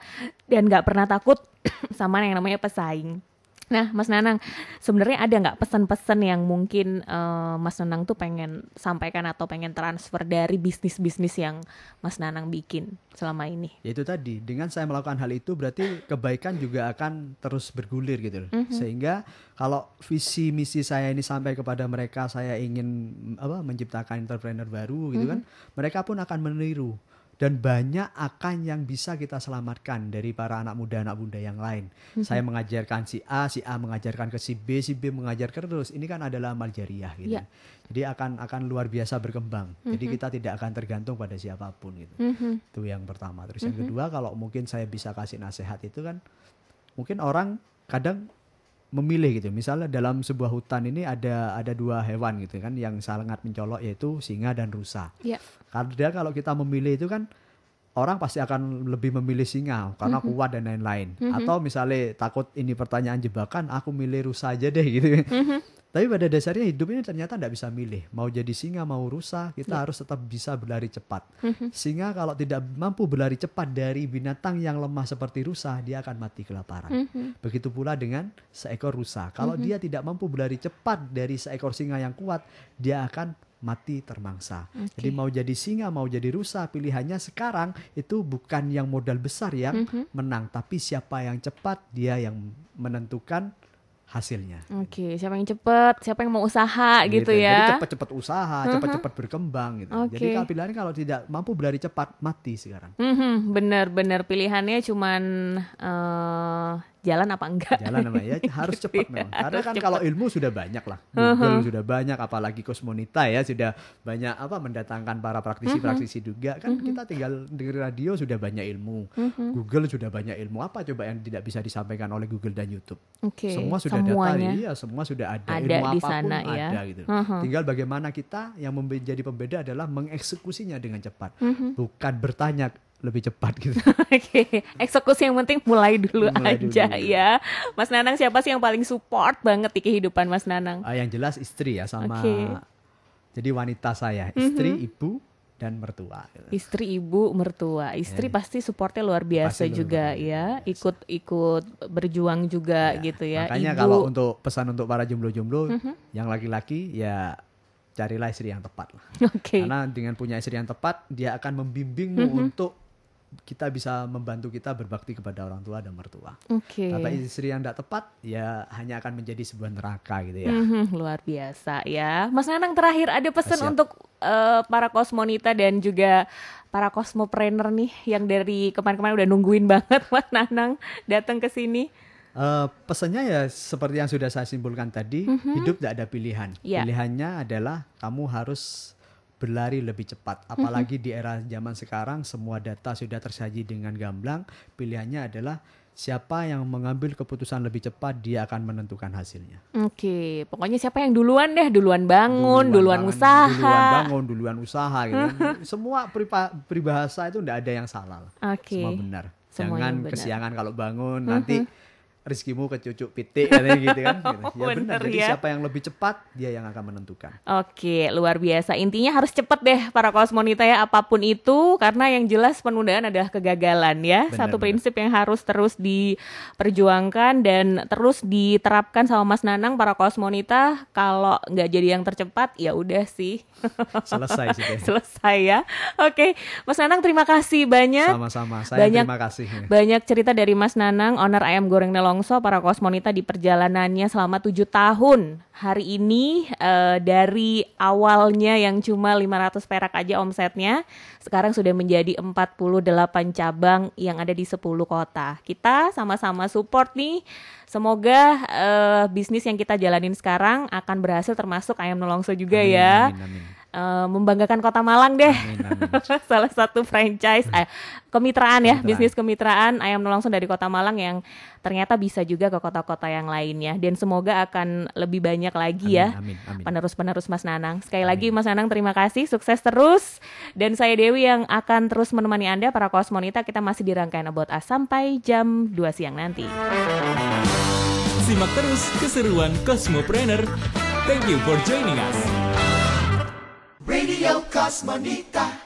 S2: Dan nggak pernah takut sama yang namanya pesaing. Nah, Mas Nanang, sebenarnya ada nggak pesan-pesan yang mungkin uh, Mas Nanang tuh pengen sampaikan atau pengen transfer dari bisnis-bisnis yang Mas Nanang bikin selama ini?
S3: Ya itu tadi, dengan saya melakukan hal itu berarti kebaikan juga akan terus bergulir gitu, mm -hmm. sehingga kalau visi misi saya ini sampai kepada mereka, saya ingin apa menciptakan entrepreneur baru gitu mm -hmm. kan, mereka pun akan meniru dan banyak akan yang bisa kita selamatkan dari para anak muda anak muda yang lain. Mm-hmm. Saya mengajarkan si A, si A mengajarkan ke si B, si B mengajarkan terus. Ini kan adalah amal jariah gitu. Yeah. Jadi akan akan luar biasa berkembang. Mm-hmm. Jadi kita tidak akan tergantung pada siapa pun gitu. Mm-hmm. Itu yang pertama. Terus mm-hmm. yang kedua kalau mungkin saya bisa kasih nasihat itu kan mungkin orang kadang memilih gitu. Misalnya dalam sebuah hutan ini ada ada dua hewan gitu kan yang sangat mencolok yaitu singa dan rusa. Yeah. Karena kalau kita memilih itu kan orang pasti akan lebih memilih singa karena mm-hmm. kuat dan lain-lain. Mm-hmm. Atau misalnya takut ini pertanyaan jebakan, aku milih rusa aja deh gitu. Mm-hmm. Tapi pada dasarnya hidup ini ternyata tidak bisa milih. Mau jadi singa, mau rusa, kita
S2: Ya.
S3: harus tetap bisa berlari cepat.
S2: Mhm.
S3: Singa kalau tidak mampu berlari cepat dari binatang yang lemah seperti rusa, dia akan mati kelaparan.
S2: Mhm.
S3: Begitu pula dengan seekor rusa. Kalau dia tidak mampu berlari cepat dari seekor singa yang kuat, dia akan mati termangsa. Jadi mau jadi singa, mau jadi rusa, pilihannya sekarang itu bukan yang modal besar yang
S2: Mhm.
S3: menang, tapi siapa yang cepat dia yang menentukan hasilnya.
S2: Oke, siapa yang cepet, siapa yang mau usaha gitu,
S3: Jadi
S2: ya.
S3: cepat-cepat usaha, cepat-cepat berkembang gitu. Jadi
S2: Oke.
S3: kalau pilihannya kalau tidak mampu berlari cepat, mati sekarang.
S2: Mhm, bener-bener pilihannya cuman eh, jalan apa enggak?
S3: Jalan nama ya harus cepat
S2: ya,
S3: memang. Karena kan
S2: cepat.
S3: kalau ilmu sudah banyak lah. Google sudah banyak apalagi Kosmonita ya sudah banyak apa mendatangkan para praktisi-praktisi juga. Kan kita tinggal dengerin radio sudah banyak ilmu. Google sudah banyak ilmu. Apa coba yang tidak bisa disampaikan oleh Google dan YouTube?
S2: Oke,
S3: Semua sudah
S2: semuanya.
S3: data, iya semua sudah ada.
S2: Ada
S3: ilmu
S2: di
S3: apa pun
S2: sana ya.
S3: ada gitu.
S2: Mhm.
S3: Tinggal bagaimana kita yang menjadi pembeda adalah mengeksekusinya dengan cepat,
S2: Mhm.
S3: bukan bertanya lebih cepat gitu.
S2: Oke, eksekusi yang penting mulai dulu
S3: Mulai
S2: aja
S3: dulu.
S2: ya. Mas Nanang siapa sih yang paling support banget di kehidupan Mas Nanang?
S3: Ah, yang jelas istri ya sama
S2: Oke. Mhm.
S3: jadi wanita saya, istri, ibu dan mertua. gitu.
S2: Istri, ibu, mertua. Istri pasti supportnya luar biasa
S3: Pasti luar
S2: juga
S3: biasa.
S2: ya. Ikut-ikut berjuang juga gitu ya.
S3: Makanya
S2: ibu.
S3: kalau untuk pesan untuk para jomblo-jomblo
S2: Mhm.
S3: yang laki-laki ya carilah istri yang tepat lah.
S2: Oke.
S3: Karena dengan punya istri yang tepat, dia akan membimbingmu
S2: Mhm.
S3: untuk kita bisa membantu kita berbakti kepada orang tua dan mertua.
S2: Oke.
S3: Tapi istri yang tidak tepat ya hanya akan menjadi sebuah neraka gitu ya.
S2: Mhm, luar biasa ya. Mas Nanang terakhir ada pesan
S3: Siap.
S2: untuk eh, para kosmonita dan juga para kosmopreneur nih yang dari kemarin-kemarin udah nungguin banget Mas Nanang datang ke sini.
S3: Eh, pesannya ya seperti yang sudah saya simpulkan tadi, hidup tidak ada pilihan.
S2: Ya.
S3: Pilihannya adalah kamu harus berlari lebih cepat. Apalagi di era zaman sekarang semua data sudah tersaji dengan gamblang. Pilihannya adalah siapa yang mengambil keputusan lebih cepat dia akan menentukan hasilnya.
S2: Oke, pokoknya siapa yang duluan deh, duluan bangun, duluan,
S3: bangun,
S2: usaha.
S3: duluan bangun, duluan usaha gitu. Semua peribahasa itu tidak ada yang salah. lah.
S2: Oke.
S3: Semua benar.
S2: Semuanya
S3: Jangan
S2: benar.
S3: kesiangan kalau bangun nanti rezekimu kecucuk pitik katanya gitu kan. Gitu. Ya benar. Jadi
S2: ya.
S3: siapa yang lebih cepat dia yang akan menentukan.
S2: Oke, luar biasa. Intinya harus cepet deh para kosmonita ya apa pun itu karena yang jelas penundaan adalah kegagalan ya.
S3: Benar,
S2: Satu
S3: benar.
S2: prinsip yang harus terus diperjuangkan dan terus diterapkan sama Mas Nanang para kosmonita kalau nggak jadi yang tercepat ya udah sih.
S3: Selesai sih. Teh.
S2: Selesai ya. Oke, Mas Nanang terima kasih banyak.
S3: Sama-sama. Saya
S2: Banyak-
S3: terima kasih.
S2: Banyak cerita dari Mas Nanang, owner ayam goreng Nelongso, para kosmonita di perjalanannya selama tujuh tahun. Hari ini eh, dari awalnya yang cuma 500 perak aja omsetnya, sekarang sudah menjadi 48 cabang yang ada di 10 kota. Kita sama-sama support nih. Semoga eh, bisnis yang kita jalanin sekarang akan berhasil termasuk ayam Nelongso juga
S3: Amin,
S2: ya.
S3: Amin, amin.
S2: Eh, membanggakan Kota Malang deh.
S3: Amin, amin.
S2: Salah satu franchise eh, kemitraan ya,
S3: Kemitraan.
S2: bisnis kemitraan ayam langsung dari Kota Malang yang ternyata bisa juga ke kota-kota yang lainnya dan semoga akan lebih banyak lagi ya
S3: Amin, amin.
S2: penerus-penerus Mas Nanang. Sekali lagi Mas Nanang terima kasih, sukses terus dan saya Dewi yang akan terus menemani Anda para kosmonita kita masih di rangkaian About Us sampai jam 2 siang nanti.
S1: Simak terus keseruan Cosmopreneur. Thank you for joining us.
S4: Radio Cosmonita